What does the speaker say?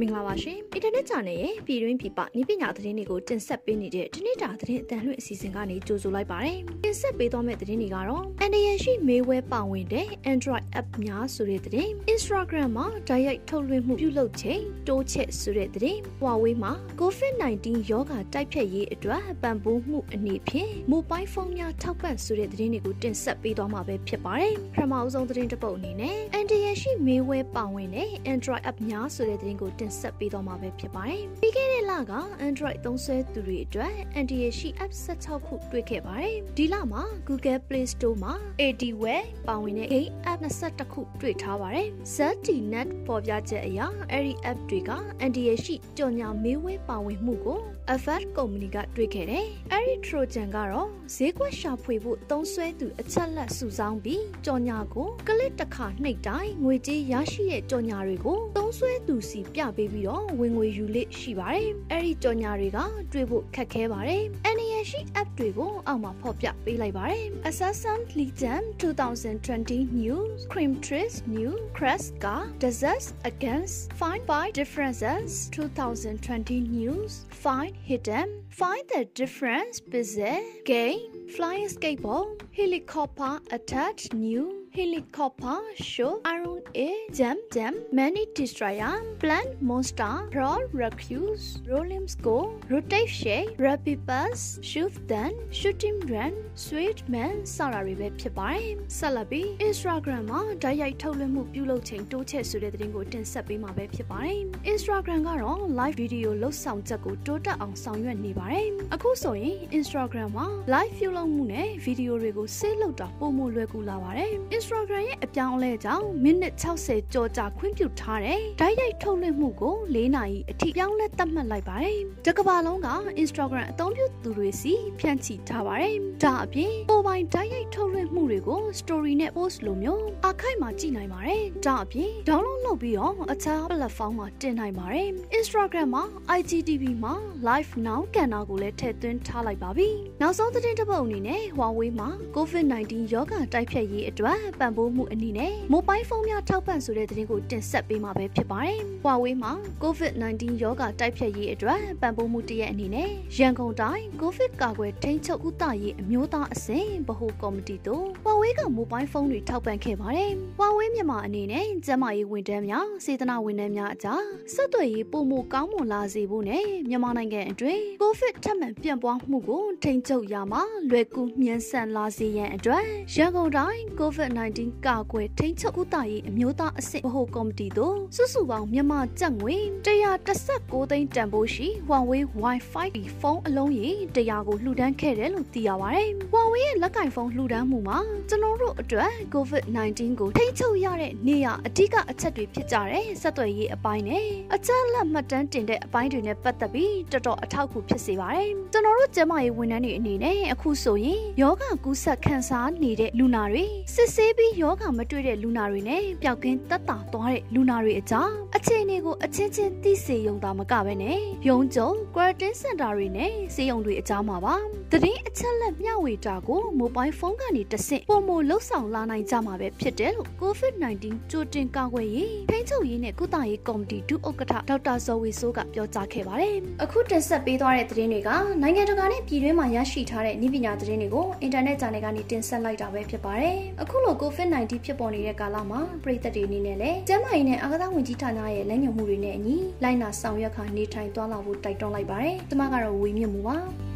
မင်္ဂလာပါရှင်အ င်တာနက်ချန်နယ်ရဲ့ပြည်တွင်းပြည်ပနည်းပညာသတင်းတွေကိုတင်ဆက်ပေးနေတဲ့ဒီနေ့တာသတင်းအတန်လွှင့်အစီအစဉ်ကနေကြိုဆိုလိုက်ပါတယ်တင်ဆက်ပေးသွားမယ့်သတင်းတွေကတော့အန်ဒီယန်ရှိမေးဝဲပါဝင်တဲ့ Android app များဆိုတဲ့သတင်း Instagram မှာဓာတ်ရိုက်ထုတ်လွှင့်မှုပြုလုပ်ချိန်တိုးချက်ဆိုတဲ့သတင်း Huawei မှာ COVID-19 ရောဂါတိုက်ဖျက်ရေးအတွက်ပံ့ပိုးမှုအနေဖြင့် mobile phone များထောက်ပံ့ဆိုတဲ့သတင်းတွေကိုတင်ဆက်ပေးသွားမှာပဲဖြစ်ပါတယ်ပထမအဆုံးသတင်းတစ်ပုဒ်အနေနဲ့အန်ဒီယန်ရှိမေးဝဲပါဝင်တဲ့ Android app များဆိုတဲ့သတင်းကိုတင်ဆက်ပေးသွားမှာပဲဖြစ်ပါတယ်။ပြီးခဲ့တဲ့ လက Android သုံးစွဲသူတွေအတွက် NDA ရှိ app 16ခုတွေ့ခဲ့ပါတယ်။ဒီလမှာ Google Play Store မှာ ADWare ပါဝင်တဲ့ game app 22ခုတွေ့ထားပါတယ်။ ZTNet ပေါ်ပြချက်အရအဲ့ဒီ app တွေက NDA ရှိကြော်ညာမေးဝဲပါဝင်မှုကို Effect ကုမ္ပဏီကတွေ့ခဲ့တယ်။အဲ့ဒီ Trojan ကတော့ဈေးကွက်ရှာဖွေဖို့သုံးစွဲသူအချက်လက်စုဆောင်းပြီးကြော်ညာကိုကလစ်တစ်ခါနှိပ်တိုင်းငွေကြေးရရှိတဲ့ကြော်ညာတွေကိုသုံးစွဲသူစီပြပေးပြီးတော့ဝင်ငွေယူလိရှိပါတယ်။အဲ့ဒီကြော်ညာတွေကတွေ့ဖို့ခက်ခဲပါတယ်။ NAS ရှိ app တွေကိုအောက်မှာဖော်ပြပေးလိုက်ပါတယ်။ Assassin Legion 2020 News Cream Trace New Crest က Desert Against Find by Differences 2020 News Find Hidden Find the Difference Bizarre Game Flying Skateboard Helicopter Attack New helicopter show iron a jam jam many destroyer plant monster brawl recluse rolling score rotate shake rapid bus shoot then shooting run sweet man စတာတွေပဲဖြစ်ပါတယ်ဆက်လက်ပြီး Instagram မှာဓာတ်ရိုက်ထုတ်လွှင့်မှုပြုလုပ်ချိန်တိုးချက်ဆိုတဲ့သတင်းကိုတင်ဆက်ပေးမှာပဲဖြစ်ပါတယ် Instagram ကတော့ live video လုတ်ဆောင်ချက်ကိုတိုးတက်အောင်ဆောင်ရွက်နေပါတယ်အခုဆိုရင် Instagram မှာ live ပြုလုပ်မှုနဲ့ video တွေကို save လုပ်တာပုံမလွယ်ကူလာပါတယ် Instagram ရဲ့အပြောင်းအလဲကြောင့်မိနစ်60ကြော်ကြာခွင့်ပြုထားတဲ့ဓာတ်ရိုက်ထုတ်လွှင့်မှုကို၄နာရီအထိပြောင်းလဲသတ်မှတ်လိုက်ပါတယ်။တကဘာလုံးက Instagram အသုံးပြုသူတွေစီဖြန့်ချိထားပါတယ်။ဒါအပြင်ပိုပိုင်ဓာတ်ရိုက်ထုတ်လွှင့်မှုတွေကို story နဲ့ post လိုမျိုးအခိုက်မှာကြည့်နိုင်ပါတယ်။ဒါအပြင် download လုပ်ပြီးတော့အခြား platform မှာတင်နိုင်ပါတယ်။ Instagram မှာ IGTV မှာ live now ကဏ္ဍကိုလည်းထည့်သွင်းထားလိုက်ပါပြီ။နောက်ဆုံးသတင်းတစ်ပုဒ်အနေနဲ့ Huawei မှာ COVID-19 ရောဂါတိုက်ဖျက်ရေးအတွက်ပံ့ပိုးမှုအနေနဲ့ mobile phone များထောက်ပံ့ဆိုတဲ့သတင်းကိုတင်ဆက်ပေးမှာပဲဖြစ်ပါတယ်။ Huawei မှာ COVID-19 ရောဂါတိုက်ဖျက်ရေးအတွက်ပံ့ပိုးမှုတရက်အနေနဲ့ရန်ကုန်တိုင်း COVID ကာကွယ်ထိန်းချုပ်ဥပဒေရေးအမျိုးသားအဆင့်ဗဟိုကော်မတီတို့ Huawei က mobile phone တွေထောက်ပံ့ခဲ့ပါတယ်။ Huawei မြန်မာအနေနဲ့ကျန်းမာရေးဝန်ထမ်းများစေတနာဝန်ထမ်းများအကြားဆက်သွယ်ရေးပုံမကောင်းမွန်လာစေဖို့နဲ့မြန်မာနိုင်ငံအတွင်း COVID ထပ်မံပြန့်ပွားမှုကိုထိန်းချုပ်ရမှာလွယ်ကူမြန်ဆန်လာစေရန်အတွက်ရန်ကုန်တိုင်း COVID-19 ကာကွယ်ထိန်းချုပ်ဥတာရေးအမျိုးသားအဆင့်ဗဟိုကော်မတီတို့စုစုပေါင်းမြန်မာကျပ်ငွေ116သိန်းတန်ဖိုးရှိ Huawei Wi-Fi ဖုန်းအလုံးရေ100ကိုလှူဒန်းခဲ့တယ်လို့သိရပါတယ်။ Huawei ရဲ့လက်ကင်ဖုန်းလှူဒန်းမှုမှာကျွန်တော်တို့အတွက် COVID-19 ကိုထိန်းချုပ်ရတဲ့နေရအဓိကအချက်တွေဖြစ်ကြတဲ့ဆက်သွယ်ရေးအပိုင်းနဲ့အချက်လက်မှတ်တမ်းတင်တဲ့အပိုင်းတွေနဲ့ပတ်သက်ပြီးတော်တော်အထောက်အကူဖြစ်စေပါတယ်။ကျွန်တော်တို့ကျမရေးဝန်ထမ်းတွေအနေနဲ့အခုဆိုရင်ယောဂကူးစက်ခံစားနေတဲ့လူနာတွေစစ်ဆေးပြီးယောဂမတွေ့တဲ့လူနာတွေနဲ့ပျောက်ကင်းတက်တာသွားတဲ့လူနာတွေအကြောင်း အခြေအနေကိုအချင်းချင်းသိစေရုံသာမကပဲနဲ့ရုံးကြုံ quarantine center တွေနဲ့စေယုံတွေအကြောင်းမှာပါတည်င်းအချက်လက်မျှဝေတာကို mobile phone ကနေတဆင့်ပုံမလှုပ်ဆောင်လာနိုင်ကြမှာပဲဖြစ်တယ်လို့ COVID-19 ကြိုတင်ကာကွယ်ရေးထိန်းချုပ်ရေးနဲ့ကုသရေးကော်မတီဒုဥက္ကဋ္ဌဒေါက်တာဇော်ဝေဆိုးကပြောကြားခဲ့ပါတယ်အခုတင်ဆက်ပေးသွားတဲ့သတင်းတွေကနိုင်ငံတကာနဲ့ပြည်တွင်းမှာရရှိထားတဲ့နည်းပညာသတင်းတွေကိုအင်တာနက် channel ကနေတင်ဆက်လိုက်တာပဲဖြစ်ပါတယ်အခုလို COVID-19 ဖြစ်ပေါ်နေတဲ့ကာလမှာပြည်သက်တွေအနေနဲ့လည်းကျန်းမာရေးနဲ့အာကစားဝန်ကြီးဌာနရဲ့လမ်းညွှန်မှုတွေနဲ့အညီလိုက်နာဆောင်ရွက်ခါနေထိုင်သွားလာဖို့တိုက်တွန်းလိုက်ပါတယ်။ကျွန်မကတော့ဝေမြင့်မှုပါ။